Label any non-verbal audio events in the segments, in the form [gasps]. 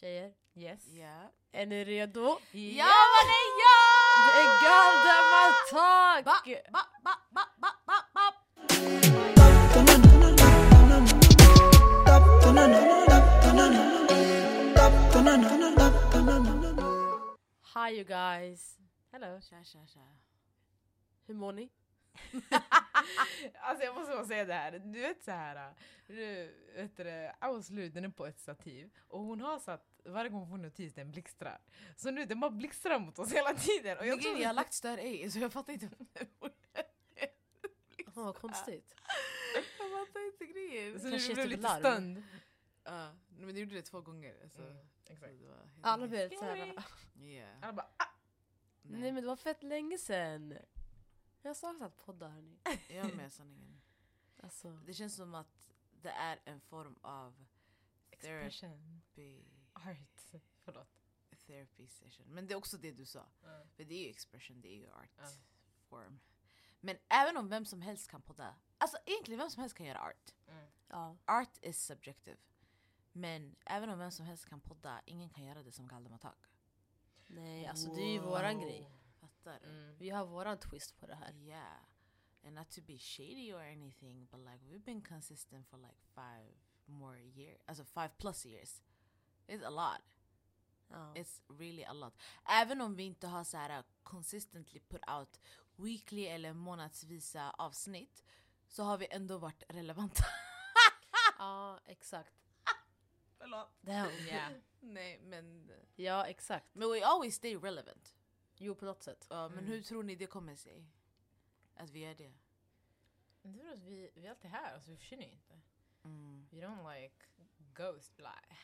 Tjejer, Yes. Yeah. är ni redo? Ja ja! Det är Galdemar Talk! Ba, ba, ba, ba, ba, ba, ba. Hi you guys! Hello! Tja, tja, tja. Hur mår ni? [laughs] alltså jag måste bara säga det här, du vet så här. Nu, vet du, lure, den är på ett stativ och hon har satt, varje gång hon får notis den blixtrar. Så nu den bara blixtrar mot oss hela tiden. Och Jag, tror jag har lagt stör i så jag fattar inte. [laughs] Åh, vad konstigt. jag fattar inte grejen. så nu Kanske vi blev lite larm. stunned. Ja, men du gjorde det två gånger. Alltså. Mm, exakt. Alla blev såhär... Yeah. [laughs] Alla bara ah! Nej men det var fett länge sen. Jag har saknat poddar hörni. Jag med sanningen. [laughs] Alltså, Det känns som att det är en form av expression, therapy, art. Förlåt. therapy session. Men det är också det du sa. Mm. För det är ju expression, det är ju art Ja. form. Men även om vem som helst kan podda, alltså egentligen vem som helst kan göra art. Mm. ja. Art is subjective. Men även om vem som helst kan podda, ingen kan göra det som Galdematak. Nej alltså det är ju våran grej. Fattar du? Mm. Vi har våran twist på det här. Yeah. And not to be shady or anything, but like we've been consistent for like five more years. Alltså five plus years. It's a lot. Ja. It's really a lot. Även om vi inte har så här consistently put out weekly eller månadsvisa avsnitt så har vi ändå varit relevanta. [laughs] ja exakt. Förlåt. Damn. Yeah. [laughs] Nej men... Ja exakt. Men we always stay relevant. Jo på något sätt. Ja, men Mm. hur tror ni det kommer sig? Att vi gör det? Men det är att vi, vi är alltid här, alltså vi försvinner ju inte. Mm. We don't like ghost like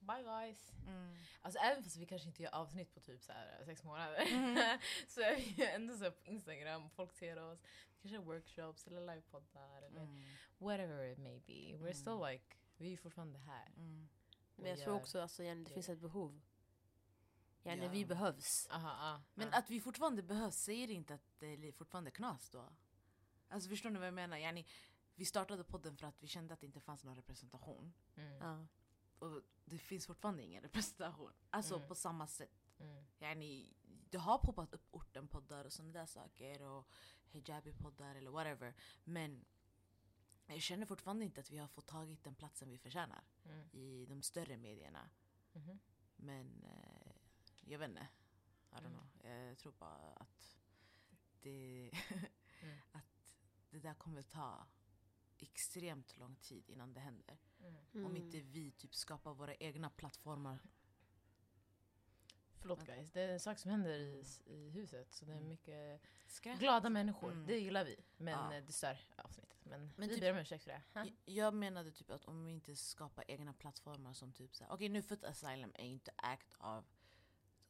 Bye guys. Mm. Alltså även fast vi kanske inte gör avsnitt på typ så här sex månader Mhm. [laughs] så är vi ändå så på Instagram, folk ser oss. Kanske workshops eller livepoddar eller Mm. whatever it may be. We're Mm. still like, vi är fortfarande här. Mm. Men jag tror också alltså, igen, det det. finns ett behov. Ja. vi behövs. Aha, ah, Men att vi fortfarande behövs säger inte att det är fortfarande knas då. Alltså förstår ni vad jag menar? Yani, vi startade podden för att vi kände att det inte fanns någon representation. Mm. Ja. Och det finns fortfarande ingen representation. Alltså Mm. på samma sätt. Mm. Yani, det har poppat upp ortenpoddar och sådana där saker. Och hijabi-poddar eller whatever. Men jag känner fortfarande inte att vi har fått tagit den platsen vi förtjänar. Mm. I de större medierna. Mhm. Men eh, jag vet inte. I don't Mm. know. Jag tror bara att det, [laughs] Mm. [laughs] att det där kommer ta extremt lång tid innan det händer. Mm. Om Mm. inte vi typ skapar våra egna plattformar. Förlåt guys, det är en sak som händer i, i huset så det är Mm. mycket Skräp. glada människor. Mm. Det gillar vi. Men Ja. det stör avsnittet. Men, Men vi typ- ber om ursäkt för det. Ha? Jag- menade typ att om vi inte skapar egna plattformar som typ såhär, okej nu Foot Asylum är inte ägt av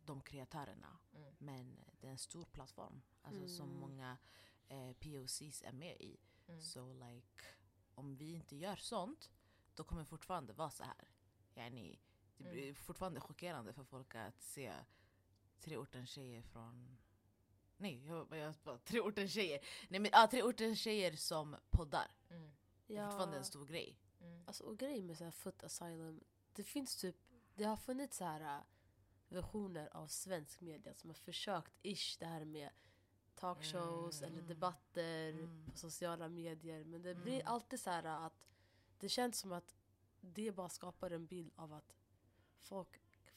de kreatörerna. Mm. Men det är en stor plattform. Alltså som Mm. många eh, POCs är med i. Mm. Så like, om vi inte gör sånt, då kommer det fortfarande vara så här. Yani, det Mm. blir fortfarande chockerande för folk att se tre orten tjejer från... Nej, jag, jag bara, tre orten tjejer. Nej men ja, tre orten tjejer som poddar. Mm. Det är fortfarande en stor grej. Mm. Alltså, och grejen med så här Foot Asylum, det finns typ, det har funnits så här versioner av svensk media som har försökt ish det här med talkshows Mm. eller debatter Mm. på sociala medier. Men det blir Mm. alltid så här att det känns som att det bara skapar en bild av att folk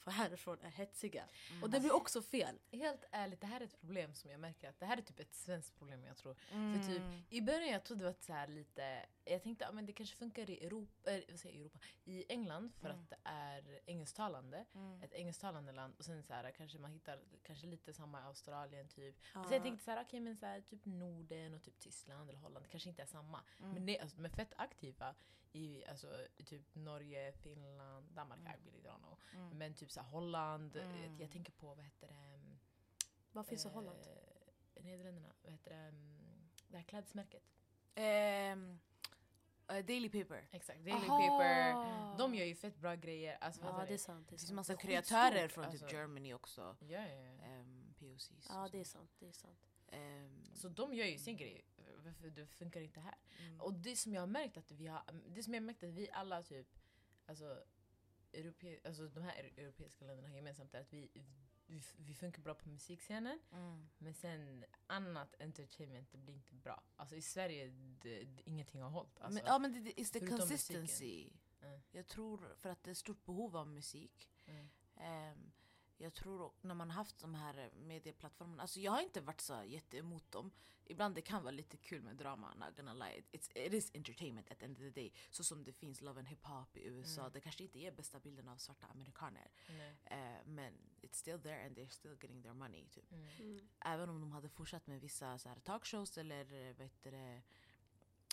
[laughs] härifrån är hetsiga. Mm. Och det blir också fel. Helt ärligt, det här är ett problem som jag märker att det här är typ ett svenskt problem jag tror. Mm. För typ, I början jag trodde det var så här lite, jag tänkte att det kanske funkar i Europa, äh, vad säger jag, Europa, i England för Mm. att det är engelsktalande. Mm. Ett engelsktalande land och sen så här, kanske man hittar kanske lite samma i Australien typ. Ja. Så jag tänkte så här, okej men så här, typ Norden och typ Tyskland eller Holland, kanske inte är samma. Mm. Men det, alltså, de är fett aktiva i, alltså, typ Norge, Finland, Danmark, Mm. I really don't know. Men typ så här, Holland, Mm. jag, jag tänker på vad heter det? mm, Vad finns i Holland? Eh, Nederländerna, vad heter det? mm, Det här klädesmärket. Ehm, eh, Daily Paper. Exakt, Daily Aha! Paper. De gör ju fett bra grejer. Alltså, Ja det är är sant. Det Det finns massa Det kreatörer från typ alltså. Germany också. Ja, ja, ja. Um, POCs. Ja det är sant. Det är sant. Ehm, Så de gör ju sin grej. Varför det funkar inte här? mm. Och det som jag har märkt att vi har, det som jag har märkt att vi alla typ, alltså europe, alltså de här eu- europeiska länderna har gemensamt är att vi, vi, vi funkar bra på musikscenen Mm. men sen annat entertainment det blir inte bra. Alltså i Sverige det, det, ingenting har hållit. Alltså, men, ja men det, is the consistency. Mm. Jag tror för att det är stort behov av musik. mm. Ehm, jag tror när man haft de här medieplattformarna, alltså jag har inte varit så jätteemot dem. Ibland det kan vara lite kul med drama, not gonna lie. It's, it is entertainment at the end of the day. Så som det finns Love and Hip Hop i USA, Mm. det kanske inte är bästa bilden av svarta amerikaner. Eh, men it's still there and they're still getting their money. Typ. Mm. Mm. Även om de hade fortsatt med vissa så här, talkshows eller eh, vad heter det,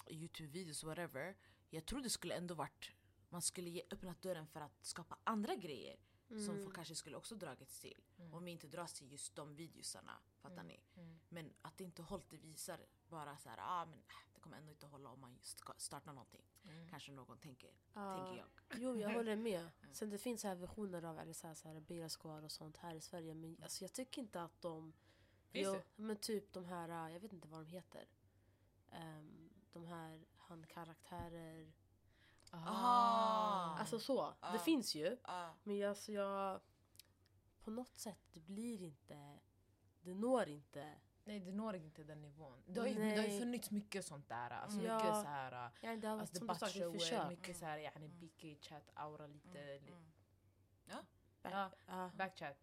Youtube-videos whatever. Jag tror det skulle ändå varit, man skulle ge, öppnat dörren för att skapa andra grejer Mm. folk kanske skulle också dragits till. Mm. Om vi inte dras till just de videosarna, fattar Mm. ni? Mm. Men att det inte hållit, det visar bara så här, ah, men äh, det kommer ändå inte hålla om man just ska starta någonting. Mm. Kanske någon tänker, Ja. tänker jag. Jo, jag [laughs] håller med. Sen det finns här versioner av eller så här, så här Bera Squad och sånt här i Sverige. Men alltså, jag tycker inte att de... Finns det? Men typ de här, äh, jag vet inte vad de heter. Ehm, de här, han karaktärer. Ah. Alltså så. Ah. Det finns ju. Ah, Men jag, alltså, jag... På något sätt, det blir inte... Det når inte. Nej det når inte den nivån. Det har ju, det har ju funnits mycket sånt där. Alltså Mm. mycket Ja. så här, Ja, det har varit alltså som du sa, det är debattshower, försök. mycket så här, yani, BK chat aura lite, mm, li- mm. ja, Ja. backchat.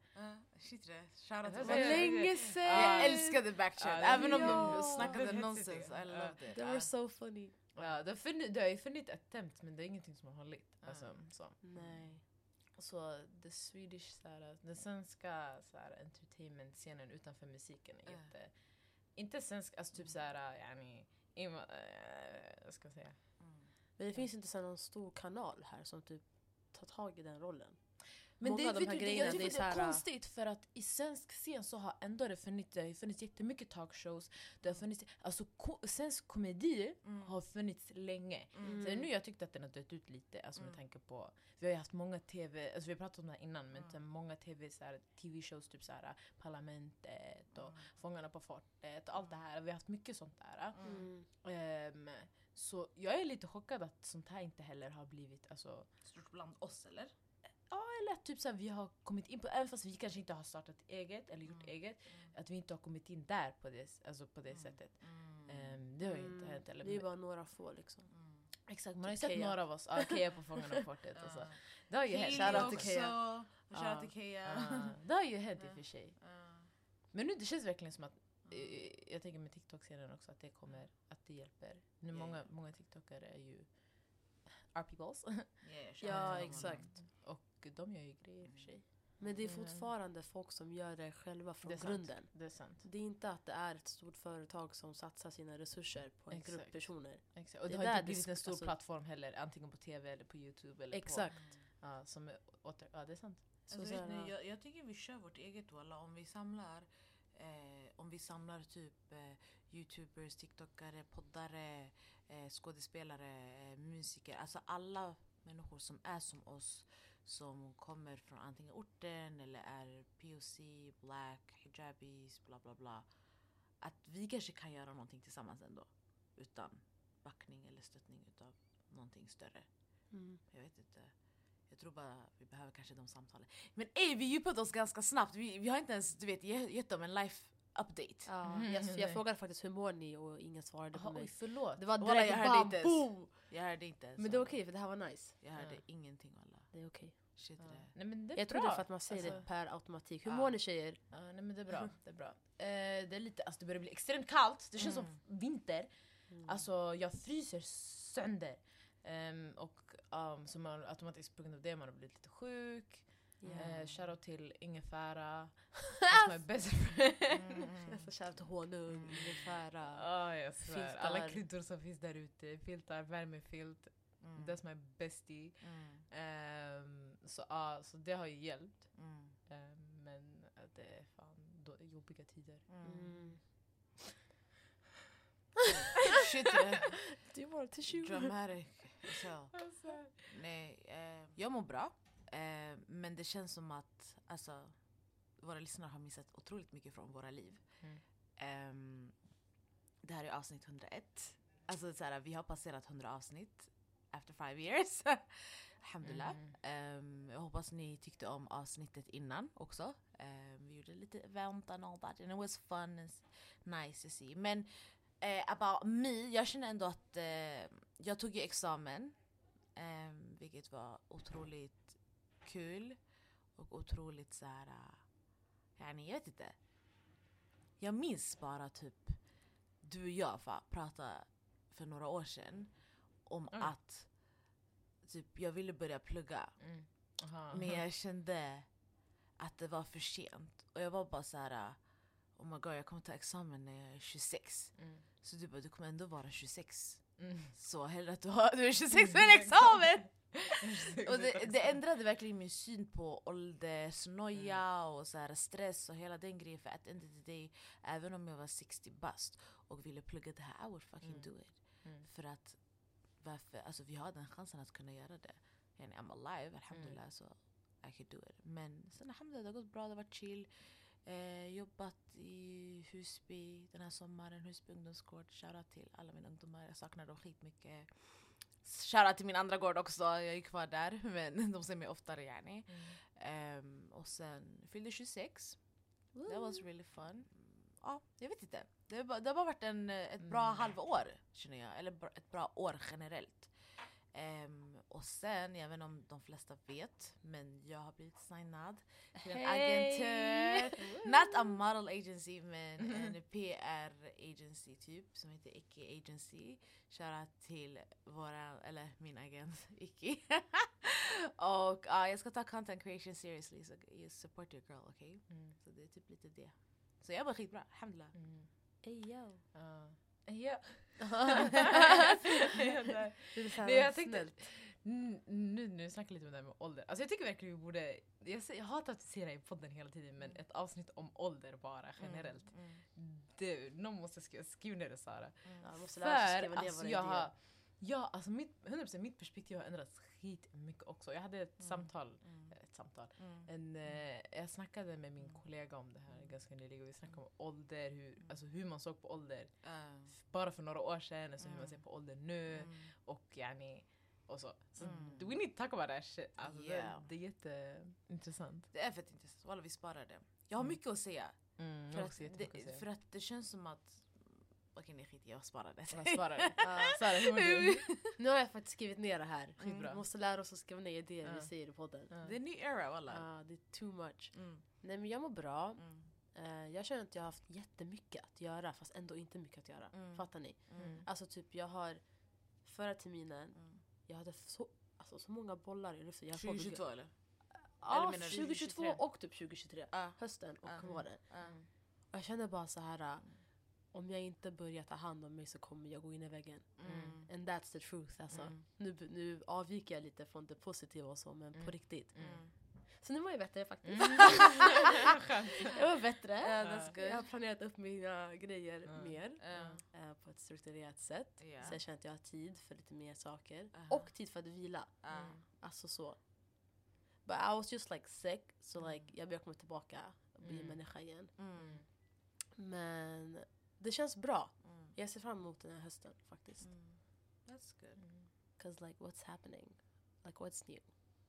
Shit det. Shoutout till Backchat. du? länge sedan! Jag älskade Backchat, även om de snackade nonsens. I loved it. They were so funny. Ja, det, har funnits, det har ju funnits attempt men det är ingenting som har hållit. Ja. Alltså, så. Nej. så the Swedish, så här, den svenska så här, entertainment-scenen utanför musiken är jätte... Inte svensk, alltså typ såhär, yani, ima, äh, vad ska jag säga? Mm. Men det finns inte så någon stor kanal här som typ tar tag i den rollen. Men Många det, av de här det, grejerna, jag tycker det är det är så konstigt för att i svensk scen så har ändå det funnits, det har funnits jättemycket talkshows, det har funnits, alltså ko, svensk komedi Mm. har funnits länge. Mm. Sen nu jag tyckte att den har dött ut lite, alltså med Mm. tanke på, vi har ju haft många tv, alltså vi har pratat om det här innan, men Mm. sen många tv, så här, tv-shows, typ så här, Parlamentet och Mm. Fångarna på fortet och allt det här, vi har haft mycket sånt där. Mm. Ehm, så jag är lite chockad att sånt här inte heller har blivit, alltså Stort bland oss eller? Eller att typ så här, vi har kommit in på, även fast vi kanske inte har startat eget eller gjort Mm. eget, att vi inte har kommit in där på det, alltså på det Mm. sättet. Mm. Ehm, det har ju inte Mm. hänt. Eller, Det är bara några få liksom. Mm. exakt, man har ju Typ sett några av oss, ja, Kea på Fångarna på fortet och [laughs] så. Ja. Det har ju hänt. Shoutout till. Kea. Shoutout till Kea. Ja, det har ju hänt i Ja. och för sig. Ja. Men nu det känns verkligen som att, eh, jag tänker med TikTok-serien också, att det kommer, att det hjälper. Nu Ja, många, ja. många TikTokare är ju our peoples. Yeah, [laughs] Ja, till dem. Och de gör ju grejer i och för sig. Men det är Mm. fortfarande folk som gör det själva från Det är sant. grunden. Det är sant. Det är inte att det är ett stort företag som satsar sina resurser på en grupp Exakt. personer. Exakt. Och det, Det har inte det blivit en stor alltså- plattform heller, antingen på tv eller på youtube. Eller Exakt. På, ja, som är åter, ja, det är sant. Så Alltså, så ni, jag, jag tycker vi kör vårt eget walla. Om vi samlar eh, om vi samlar typ eh, youtubers, tiktokare, poddare, eh, skådespelare, eh, musiker. Alltså alla människor som är som oss. Som kommer från antingen orten eller är POC, black, hijabis, bla bla bla. Att vi kanske kan göra någonting tillsammans ändå. Utan backning eller stöttning utav någonting större. Mm. Jag vet inte. Jag tror bara vi behöver kanske de samtalen. Men ey, vi djupade oss ganska snabbt. Vi, vi har inte ens du vet, ge- gett dem en life update. Ja, Mhm, jag, jag frågade faktiskt hur mår ni och ingen svarade på Aha, oj, mig. förlåt. Det var direkt jag hörde bam, inte ens. boom! Jag hörde inte ens. Men det är walla. okej för det här var nice. Jag hörde Ja. ingenting alla. Det är okej. Shit Ja. det. Nej, men det är Jag tror det är för att man säger det Alltså, per automatik. Hur Ja. mår ni tjejer? Ja, nej, men det är bra. Det, är bra. Eh, det, är lite, alltså, det börjar bli extremt kallt, det känns Mm. som vinter. Mm. Alltså jag fryser sönder. Ehm, och um, så man automatiskt på grund av det man har blivit lite sjuk. Yeah. Uh, shoutout till ingefära. That's [laughs] my best friend. Mm. Alltså shoutout till honung, Mm. ingefära. Ja, jag svär. Filtar. Alla kryddor som finns där ute. Filtar, värmefilt. Mm. That's my bestie. Mm. Ehm, så, ja, så det har ju hjälpt. Mm. Ehm, men eh, det är fan då, jobbiga tider. Mm. Mm. [laughs] Shit you want a tissue? Dramatic. Så. Alltså. Nej, eh, jag mår bra. Eh, men det känns som att alltså, våra lyssnare har missat otroligt mycket från våra liv. Mm. Ehm, det här är avsnitt 101. Alltså, så här, vi har passerat 100 avsnitt after five years. [laughs] alhamdulillah. Mm. Ehm, jag hoppas ni tyckte om avsnittet innan också. Ehm, vi gjorde lite event and all that and it was fun and nice to see. Men eh, about me, jag känner ändå att eh, jag tog ju examen. ehm, vilket var otroligt kul och otroligt såhär... Uh, jag vet inte. Jag minns bara typ du och jag fa, pratade för några år sedan om Mm. att typ, jag ville börja plugga Mm. Aha. men jag kände att det var för sent. Och jag var bara så här. Oh my god jag kommer ta examen när jag är 26. Mm. Så du bara du kommer ändå vara 26. Mm. Så hellre att du, har, du är 26 med en examen! [laughs] Och det, det ändrade verkligen min syn på åldersnoja och så här stress och hela den grejen. För at the end of the day, även om jag var 60 bast och ville plugga det här, I would fucking Mm. do it. Mm. För att varför, alltså vi har den chansen att kunna göra det. Yani, I'm alive, alhamdulillah, så I could do it. Men sen alhamdulillah, det har gått bra, det har varit chill. Eh, jobbat i Husby den här sommaren, Husby ungdomsgård. Shoutout till alla mina ungdomar, jag saknar dem skitmycket. Shoutout till min andra gård också, jag är kvar där [laughs] men de ser mig oftare yani. Mm. Ehm, och sen fyllde 26, that was really fun. Ja, jag vet inte. Det har bara, det har bara varit en, eh, ett bra Mm. halvår känner jag, eller ett bra år generellt. Ehm, och sen, jag vet inte om de flesta vet, men jag har blivit signad till en agentur. Not a model agency men [laughs] en PR agency typ som heter Icky Agency. Shoutout till våra, eller min agent Icky. [laughs] och ja, jag ska ta content creation seriously så you support your girl, okej? Mm. Så det är typ lite det. Så jag var skitbra, alhamdulillah. Mm. Ey yo. Ja. Ja. [laughs] det är så här Nej, jag tänkte- snällt. Mm, Nu vi snackar lite om det här med ålder. Alltså jag tycker verkligen vi borde... Jag, jag hatar att säga det i podden hela tiden men ett avsnitt om ålder bara generellt. Mm, Det, någon måste skriva, skriv ner det Sara. mm, Ja, måste lära För ner alltså jag idéer. har... Ja, alltså mitt, 100% mitt perspektiv har ändrats skitmycket också. Jag hade ett Mm. samtal, mm, ett samtal. mm. En, eh, jag snackade med min kollega om det här ganska nyligen vi snackade om ålder, hur, alltså hur man såg på ålder Uh, bara för några år sedan, alltså hur man Mm. ser på ålder nu mm. och yani och så. Så Mm. we need to talk about that shit. Alltså Yeah. det, det är jätteintressant. Det är fett intressant, Walla, vi sparar det. Jag har Mm. mycket att säga. Mm, För att, det, säga. för att det känns som att... Okej nej skit jag sparar det. Jag svarar. [laughs] Ja. Sara, hur mår du? [laughs] Nu har jag faktiskt skrivit ner det här. Skitbra. Vi måste lära oss att skriva ner idéer vi Ja. säger i podden. Ja. Det är en ny era walla. Ja, det är too much. Mm, Nej men jag mår bra. mm, Eh, jag känner att jag har haft jättemycket att göra fast ändå inte mycket att göra. Mm. Fattar ni? mm, Alltså typ jag har förra terminen, mm. jag hade så, alltså, så många bollar i luften. Jag höll på att bygga- 2022 eller? Ja, menar du 2022 2023? och typ 2023. Ja. Hösten och Ja. våren. Ja. Och jag kände bara så här. Om jag inte börjar ta hand om mig så kommer jag gå in i väggen. Mm. And that's the truth alltså. Mm. Nu, nu avviker jag lite från det positiva och så men Mm. på riktigt. Mm. Så nu var jag bättre faktiskt. Mm. [laughs] Jag var bättre. Good. Jag har planerat upp mina grejer Ja. mer. Ja. eh, på ett strukturerat sätt. Ja. Så jag känner att jag har tid för lite mer saker. Aha. Och tid för att vila. Alltså så. But I was just like sick. Så Mm. like, jag börjar komma tillbaka och bli Mm. människa igen. Mm. Men det känns bra. Mm. Jag ser fram emot den här hösten faktiskt. Mm. That's good. Cause like what's happening? Like what's new?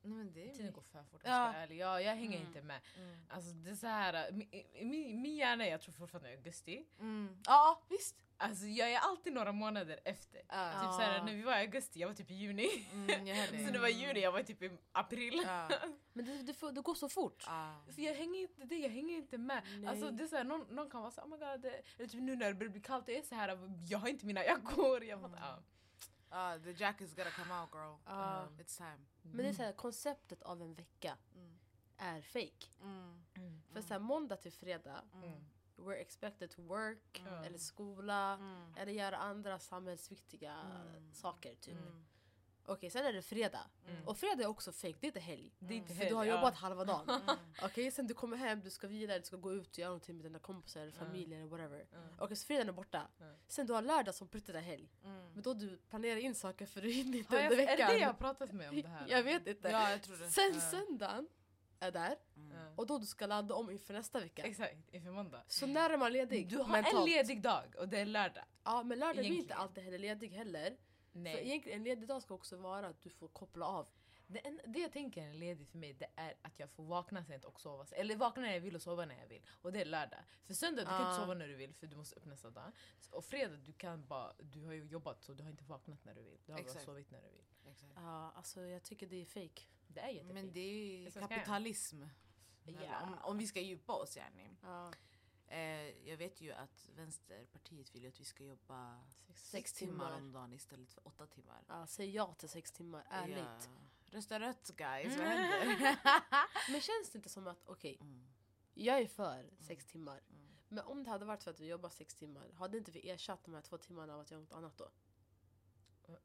Nej, men det är Tiden går för fort Ja. om jag ska vara ärlig. Jag, jag hänger Mm. inte med. Mm. Alltså det är så här, min, min, min hjärna är jag tror fortfarande i augusti. Mm. Ja visst. Alltså jag är alltid några månader efter. Ja. Typ så här, när vi var i augusti, jag var typ i juni. Mm, jag hör dig. Sen det var juni, jag var typ i april. Ja. [laughs] Men det, det, får- det går så fort. Ja. För jag hänger inte det, jag hänger inte med. Nej. Alltså det är så här, någon, någon kan vara så oh my god, det, eller typ nu när det börjar bli kallt, det är så här, jag har inte mina jackor. Jag fattar, ja. Ah, the jacket's gotta come out girl. Ja. Mm. It's time. Men det är så här, konceptet av en vecka Mm. är fake. Mm. Mm. För så här, måndag till fredag, Mm. we're expected to work, eller skola, Mm. eller göra andra samhällsviktiga Mm. saker. Typ. Mm. Okej, sen är det fredag. Mm. Och fredag är också fake, det är inte helg. Det är inte För du har jobbat ja. halva dagen. [laughs] Mm. Okej, sen du kommer hem, du ska vila, du ska gå ut och göra någonting med dina kompisar eller Ja. familj eller whatever. Mm. Okej, så fredagen är borta. Ja. Sen du har lördag som prutt är helg. Mm. Men då du planerar in saker för du hinner inte under är det veckan. det jag har pratat med om det här? [laughs] Jag vet inte. Ja jag tror det. Sen Ja. söndagen är där Mm. Och då du ska ladda om inför nästa vecka. Exakt, inför måndag. Så när är man ledig? Du har Mentalt. en ledig dag och det är lördag. Ja men lördag blir inte alltid heller ledig heller. Nej. egentligen en ledig dag ska också vara att du får koppla av. Det, en, det jag tänker är ledig för mig det är att jag får vakna sent och sova sent. Eller vakna när jag vill och sova när jag vill. Och det är lördag. För söndag du kan Ah. inte sova när du vill för du måste upp nästa dag. Och fredag du kan bara, du har ju jobbat så du har inte vaknat när du vill. Du har bara Exakt. sovit när du vill. Exakt. Ja, alltså jag tycker det är fake. Det är jättefint. Men det är så kapitalism. Ja. Om, om vi ska djupa oss yani. Ja. Eh, jag vet ju att Vänsterpartiet vill ju att vi ska jobba Sex- sex timmar. timmar om dagen istället för åtta timmar. Ja, säg ja till sex timmar, ärligt. Ja. Rösta rött guys, Mm. vad händer? [laughs] Men känns det inte som att, okej, Mm, jag är för sex timmar. mm. Men om det hade varit för att vi jobbar sex timmar, hade inte vi ersatt de här två timmarna av att göra något annat då?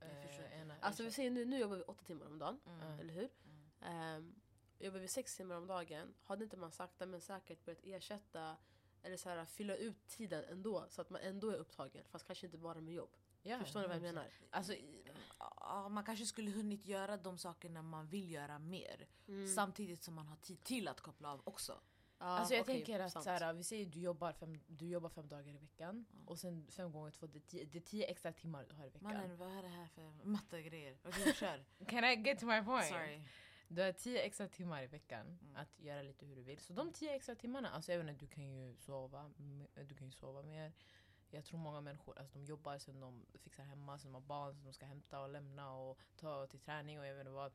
Eh, ena- Alltså vi säger nu, nu jobbar vi åtta timmar om dagen, Mm. eller hur? Mm. Um, jobbar vi sex timmar om dagen, hade inte man sakta men säkert börjat ersätta eller så här, fylla ut tiden ändå så att man ändå är upptagen fast kanske inte bara med jobb. Ja, Förstår ni vad jag 100%. menar? Alltså, man kanske skulle hunnit göra de sakerna man vill göra mer. Mm. Samtidigt som man har tid till att koppla av också. Ja, Alltså jag okej, tänker att sant. såhär, vi säger du jobbar fem, du jobbar fem dagar i veckan Mm. och sen fem gånger två, det är tio, det är tio extra timmar du har i veckan. Mannen, vad är det här för mattegrejer? Okej, kör. [laughs] Can I get to my point? Sorry. Du har tio extra timmar i veckan Mm. att göra lite hur du vill. Så de tio extra timmarna, alltså även du kan ju sova, du kan ju sova mer. Jag tror många människor alltså, de jobbar sen de fixar hemma, sen de har barn som de ska hämta och lämna och ta till träning och jag vet inte vad.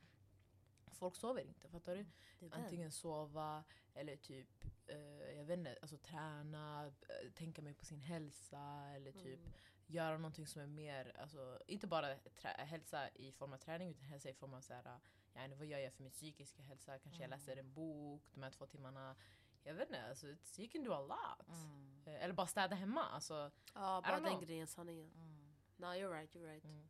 Folk sover inte, fattar du? Den. Antingen sova eller typ, eh, jag vet inte, alltså träna, eh, tänka mer på sin hälsa eller typ Mm. göra någonting som är mer, alltså inte bara hälsa i form av träning utan hälsa i form av såhär, ja, vad gör jag för min psykiska hälsa? Kanske jag Mm. läser en bok de här två timmarna. Jag vet inte, alltså, it's, you can do a lot. Mm. Eh, Eller bara städa hemma. Alltså, Ja, bara den grejen, sanningen. Mm. No, you're right, you're right. mm.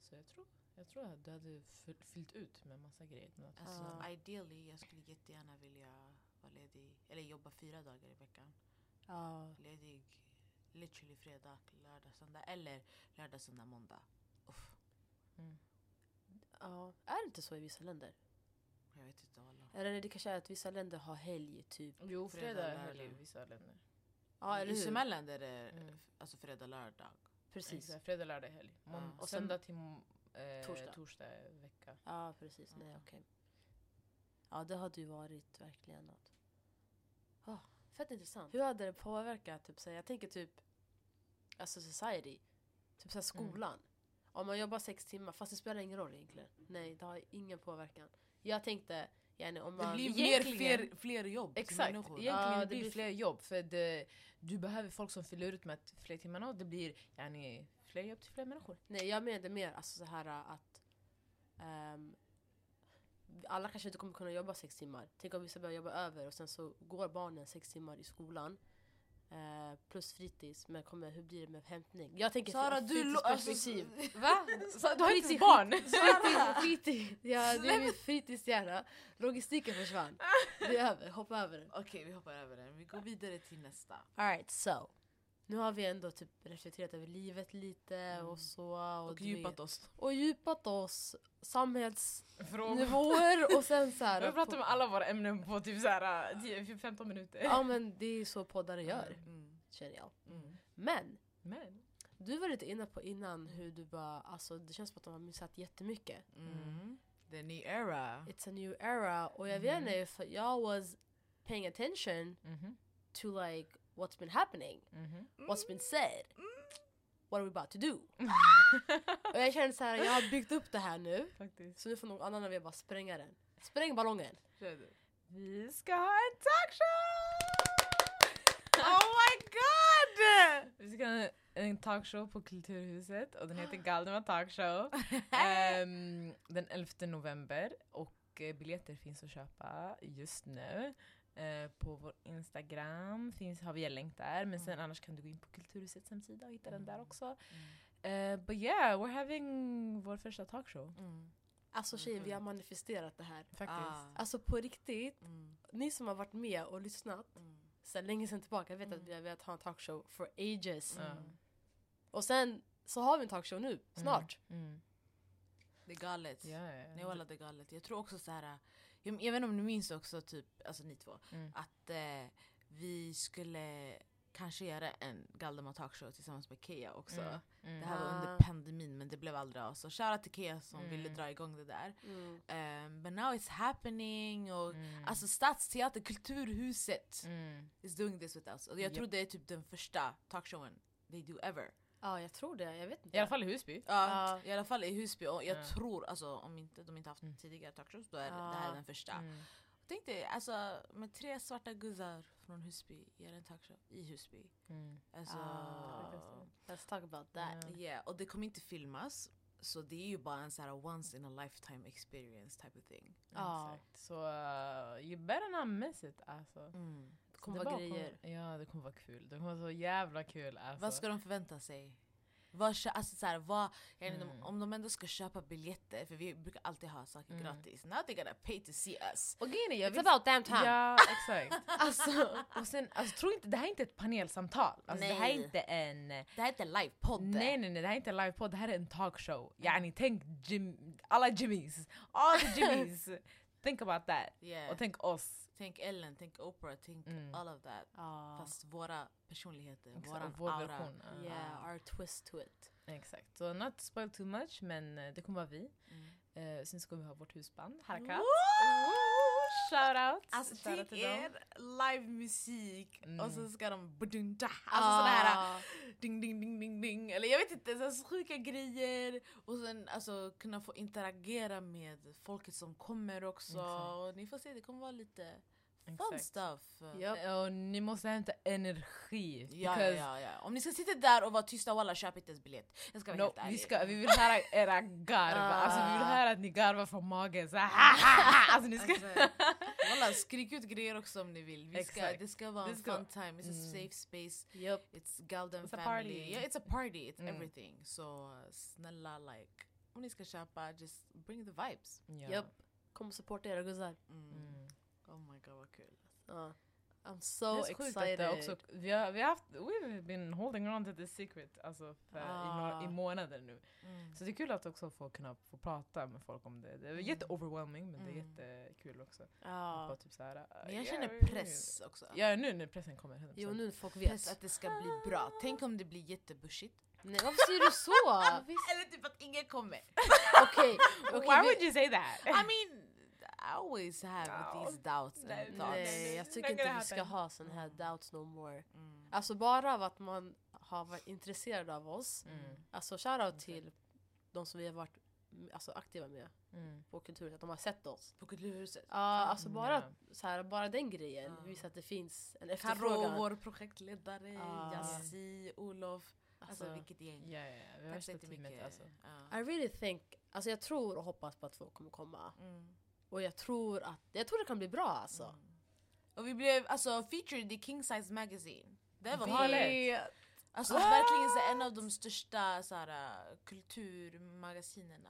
Så jag tror, jag tror att du hade fyll- fyllt ut med massa grejer. Alltså, Ja. ideally, jag skulle jättegärna vilja vara ledig, eller jobba fyra dagar i veckan. Ja, Ledig literally fredag, lördag, söndag eller lördag, söndag, måndag. Uff, Mm. Ja. Är det inte så i vissa länder? jag vet inte alla. Eller det kanske är att vissa länder har helg typ. Jo, Fredag, är helg i vissa länder. Ja, eller I hur? Somaliland är det Mm. alltså fredag, lördag. Precis. Exakt, fredag, lördag är helg. Mån- Ja. Och söndag till eh, Torsdag. torsdag är vecka. Ja, precis. Nej, Mm. okej. Ja, det hade ju varit verkligen något. Oh, fett intressant. Hur hade det påverkat, typ, så här, jag tänker typ, alltså society, typ så här, skolan. Om man jobbar sex timmar, fast det spelar ingen roll egentligen. Nej, det har ingen påverkan. Jag tänkte, yani, om man... Det blir mer, fler, fler jobb Exakt, egentligen Ja, det blir blir- fler jobb för det, du behöver folk som fyller ut med fler timmarna och det blir yani, fler jobb till fler människor. Nej, jag menade mer alltså så här att ehm, alla kanske inte kommer kunna jobba sex timmar. Tänk om vissa börjar jobba över och sen så går barnen sex timmar i skolan. Eh, plus fritids, men kommer, hur blir det med hämtning? Jag tänker Sara, du lo- alltså, fritidsperspektiv. Va? Så, du har inte barn? Fritid, fritid. Ja, det är mitt fritidshjärna. Logistiken försvann. [laughs] Det är över, hoppa över det. Okej, vi hoppar över den. Vi går vidare till nästa. Alright, so. Nu har vi ändå typ reflekterat över livet lite och så. Och, Och djupat oss. och djupat oss samhällsnivåer och sen så här, [laughs] Vi pratar på- om alla våra ämnen på typ såhär 10-15 minuter. Ja men det är så poddare gör, Mm. känner jag. Mm. Men, Men. du var lite inne på innan hur du bara, alltså det känns som att de har missat jättemycket. Mm. The new era. It's a new era och jag vet inte jag was paying attention Mhm. to like what's been happening, Mhm. what's been said. What are we about to do? [laughs] och jag känner så här, jag har byggt upp det här nu, Faktiskt. så nu får någon annan av er bara spränga den. Spräng ballongen! Vi ska ha en talkshow! [laughs] Oh my god! [laughs] Vi ska ha en talkshow på Kulturhuset och den heter [gasps] Galdemar Talkshow. Ehm, den 11 november och eh, biljetter finns att köpa just nu. Eh, på vår Instagram finns, har vi en länk där men sen annars kan du gå in på Kulturhusets hemsida och hitta den där också. Uh, but yeah, we're having vår första talkshow. Mm. Alltså tjejer, vi har manifesterat det här. Faktiskt. Ah. Alltså på riktigt, Mm. ni som har varit med och lyssnat Mm. sedan länge sedan tillbaka, jag vet att Mm. vi har velat ha en talkshow for ages. Mm. Och sen så har vi en talkshow nu, snart. Mm. Det är galet. Ja, ja. Nej walla det är galet. Jag tror också så här. Jag, jag vet inte om ni minns också typ, alltså ni två, Mm. att eh, vi skulle kanske göra en Galdemar talkshow tillsammans med Kea också. Mm. Mm. Det här var Ah. under pandemin men det blev aldrig av. Så shoutout till Kea som ville Mm. dra igång det där. Mm. Um, but now it's happening och Mm. alltså Stadsteater, Kulturhuset Mm. is doing this with us. Och jag Japp. tror det är typ den första talkshowen they do ever. Ja, jag tror det. Jag vet inte. I alla fall i Husby. Ja. I alla fall i Husby och jag Ja. tror, alltså om inte, de inte haft Mm. tidigare talkshows då är det, här är den första. Mm. Tänk dig, alltså med tre svarta guzzar från Husby gör en talkshow i Husby. Mm. Alltså, Ah. Let's talk about that. Ja. yeah, och det kommer inte filmas. Så det är ju bara en sån här once in a lifetime experience type of thing. Ja. Exakt. Så uh, you better not miss it alltså. Mm. Kommer Det vara grejer. ja, det kommer vara kul. Det kommer vara så jävla kul alltså. Vad ska de förvänta sig? Vad, alltså så här, vad, Mm. Om de ändå ska köpa biljetter, för vi brukar alltid ha saker Mm. gratis. Now they gotta pay to see us. Och grejen är, jag It's vet- about damn time. Ja, exakt. [laughs] alltså, och sen, alltså, tro inte, det här är inte ett panelsamtal. Alltså, det här är inte en... Det här är inte livepodd. Nej nej nej, det här är inte en livepodd, det här är en talkshow. Yani tänk Jim, alla Jimmys, all the Jimmys. [laughs] think about that. Yeah. Och tänk oss. Tänk Ellen, tänk Oprah, tänk Mm. all of that. Ja. Fast våra personligheter, Exakt, våran och vår aura. version. ja. Yeah, our twist to it. Exakt. Så not to spoil too much men eh, det kommer vara vi. Mm. Eh, sen ska vi ha vårt husband, Harakat. Woo! Shoutout! Alltså Shoutout tänk er livemusik och Mm. så ska de alltså Ah. ding ding ding ding ding eller jag vet inte, så sjuka grejer och sen alltså kunna få interagera med folket som kommer också Exakt. och ni får se det kommer vara lite fun stuff. Eh, Och ni måste hämta energi. Ja, ja, ja, ja. Om ni ska sitta där och vara tysta, walla köp inte ens biljett. Jag ska vara No, helt vi, ärlig. ska, vi vill höra era garv. Alltså, vi vill höra att ni garvar från magen. Så, alltså, ni ska... Alltså, walla, skrik ut grejer också om ni vill. Vi ska, det ska vara en fun time, it's a Mm. safe space. Yup. It's Galden It's a family. party. Yeah, it's a party, it's Mm. everything. Så snälla like, om ni ska köpa, just bring the vibes. Ja. Yup. Kom och supporta era guzzar. Mm. Mm. Oh my god vad kul. Ja. I'm Det so är så sjukt att excited. det också, vi, har, vi har haft, we've been holding on to this secret alltså, för, i, några, i Ah. månader nu. Mm. Så det är kul att också få kunna få prata med folk om det. Det är Mm. jätte-overwhelming men det är Mm. jättekul också. Bara typ så här, Men jag ja, känner ja, press också. Ja nu när pressen kommer. 100%. Jo nu folk Press vet. att det ska bli bra. Tänk om det blir jättebushigt. Nej varför säger du så? [laughs] Eller typ att ingen kommer. [laughs] Okej, okej, Why would you say that? I mean, I always have No. these doubts Nej, and thoughts. Nej jag tycker inte vi ska ha sån här Mm. doubts no more. Mm. Alltså bara av att man har varit intresserad av oss. Mm. Alltså shoutout till de som vi har varit alltså, aktiva med Mm. på kulturen, att de har sett oss. På Kulturhuset. Ja, alltså Mm, bara, så här, bara den grejen Ja. visar att det finns en Karo, efterfrågan. vår projektledare, Ah. Yassi, Olof. Alltså, Alltså, vilket gäng. Ja, ja, ja, vi har värsta teamet jättemycket. alltså. Ja. I really think, alltså jag tror och hoppas på att folk kommer komma. Mm. Och jag tror att, jag tror det kan bli bra alltså. Mm. Och vi blev alltså featured i King Size Magazine. Det var Galet. Alltså verkligen så en av de största så här, kulturmagasinerna.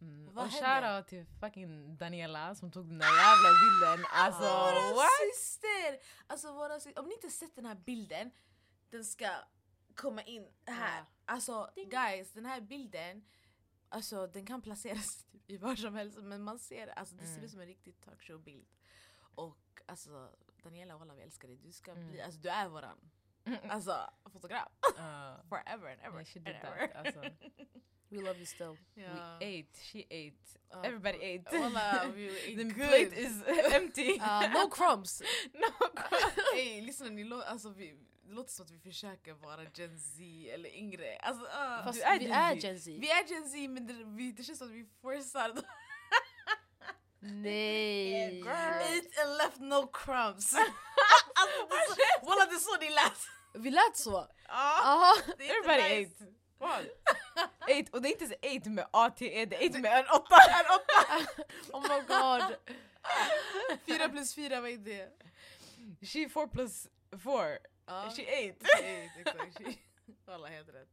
Mm. Vad och shoutout till fucking Daniela som tog den där jävla bilden. Alltså våra what? syster! Alltså våra sy- Om ni inte sett den här bilden, den ska komma in här. Ja. Alltså guys, den här bilden, alltså den kan placeras [laughs] typ i var som helst men man ser alltså det ser Mm. ut som en riktig talkshow-bild. Och alltså Daniela walla vi älskar dig, du ska Mm. bli, alltså du är våran alltså, fotograf. [laughs] Uh, Forever and ever. yeah, she did ever. that. Alltså, [laughs] We love you still. We Ja. ate, she ate, Ja, everybody ate. Walla, we ate The good. plate is empty. Uh, no crumbs! no Ey lyssna, ni lå- alltså, vi, det låter som att vi försöker vara Gen Z eller yngre. Alltså, ah. Fast är vi Gen är. Gen Z. vi är Gen Z men det, vi, det känns som att vi forcar dem. Nej! Ate and left no crumbs. [laughs] alltså, Walla det är så ni lät. Vi lät så! Är inte Everybody nice. ate. Ate. Och det är inte så ate med ATE, det är ate med en åtta. [laughs] En åtta. [laughs] Oh my god! Fyra plus fyra, vad är det? She four plus four. Ate. She ate, exakt. She- [laughs] Alla helt rätt.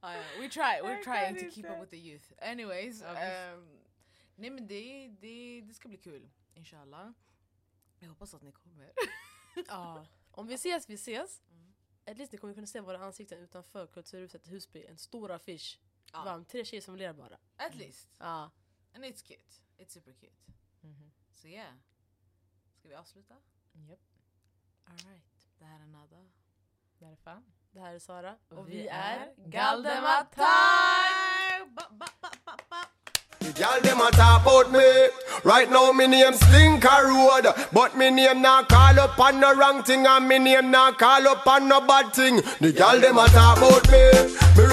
Ja. We try, we're trying to keep up with the youth. Anyways. Ehm, nej men det, det, det ska bli kul. Inshallah. Jag hoppas att ni kommer. Ja. [laughs] Om vi ses, vi ses. Mm. At least ni kommer kunna se våra ansikten utanför Kulturhuset Husby. En stor affisch. Ja. Varm. Tre tjejer som ler bara. At least. Ja. And it's cute. It's super cute. Mhm. Så yeah. Ska vi avsluta? Yep. Alright. Det här är Nada. Det här är fan. Det här är Sara. Och, Och vi, vi är är Galdematar! The. Right now me name Slinker Road, but me name not call up on no wrong thing, and me name not call up on no bad thing. The girl them a talk about me. Me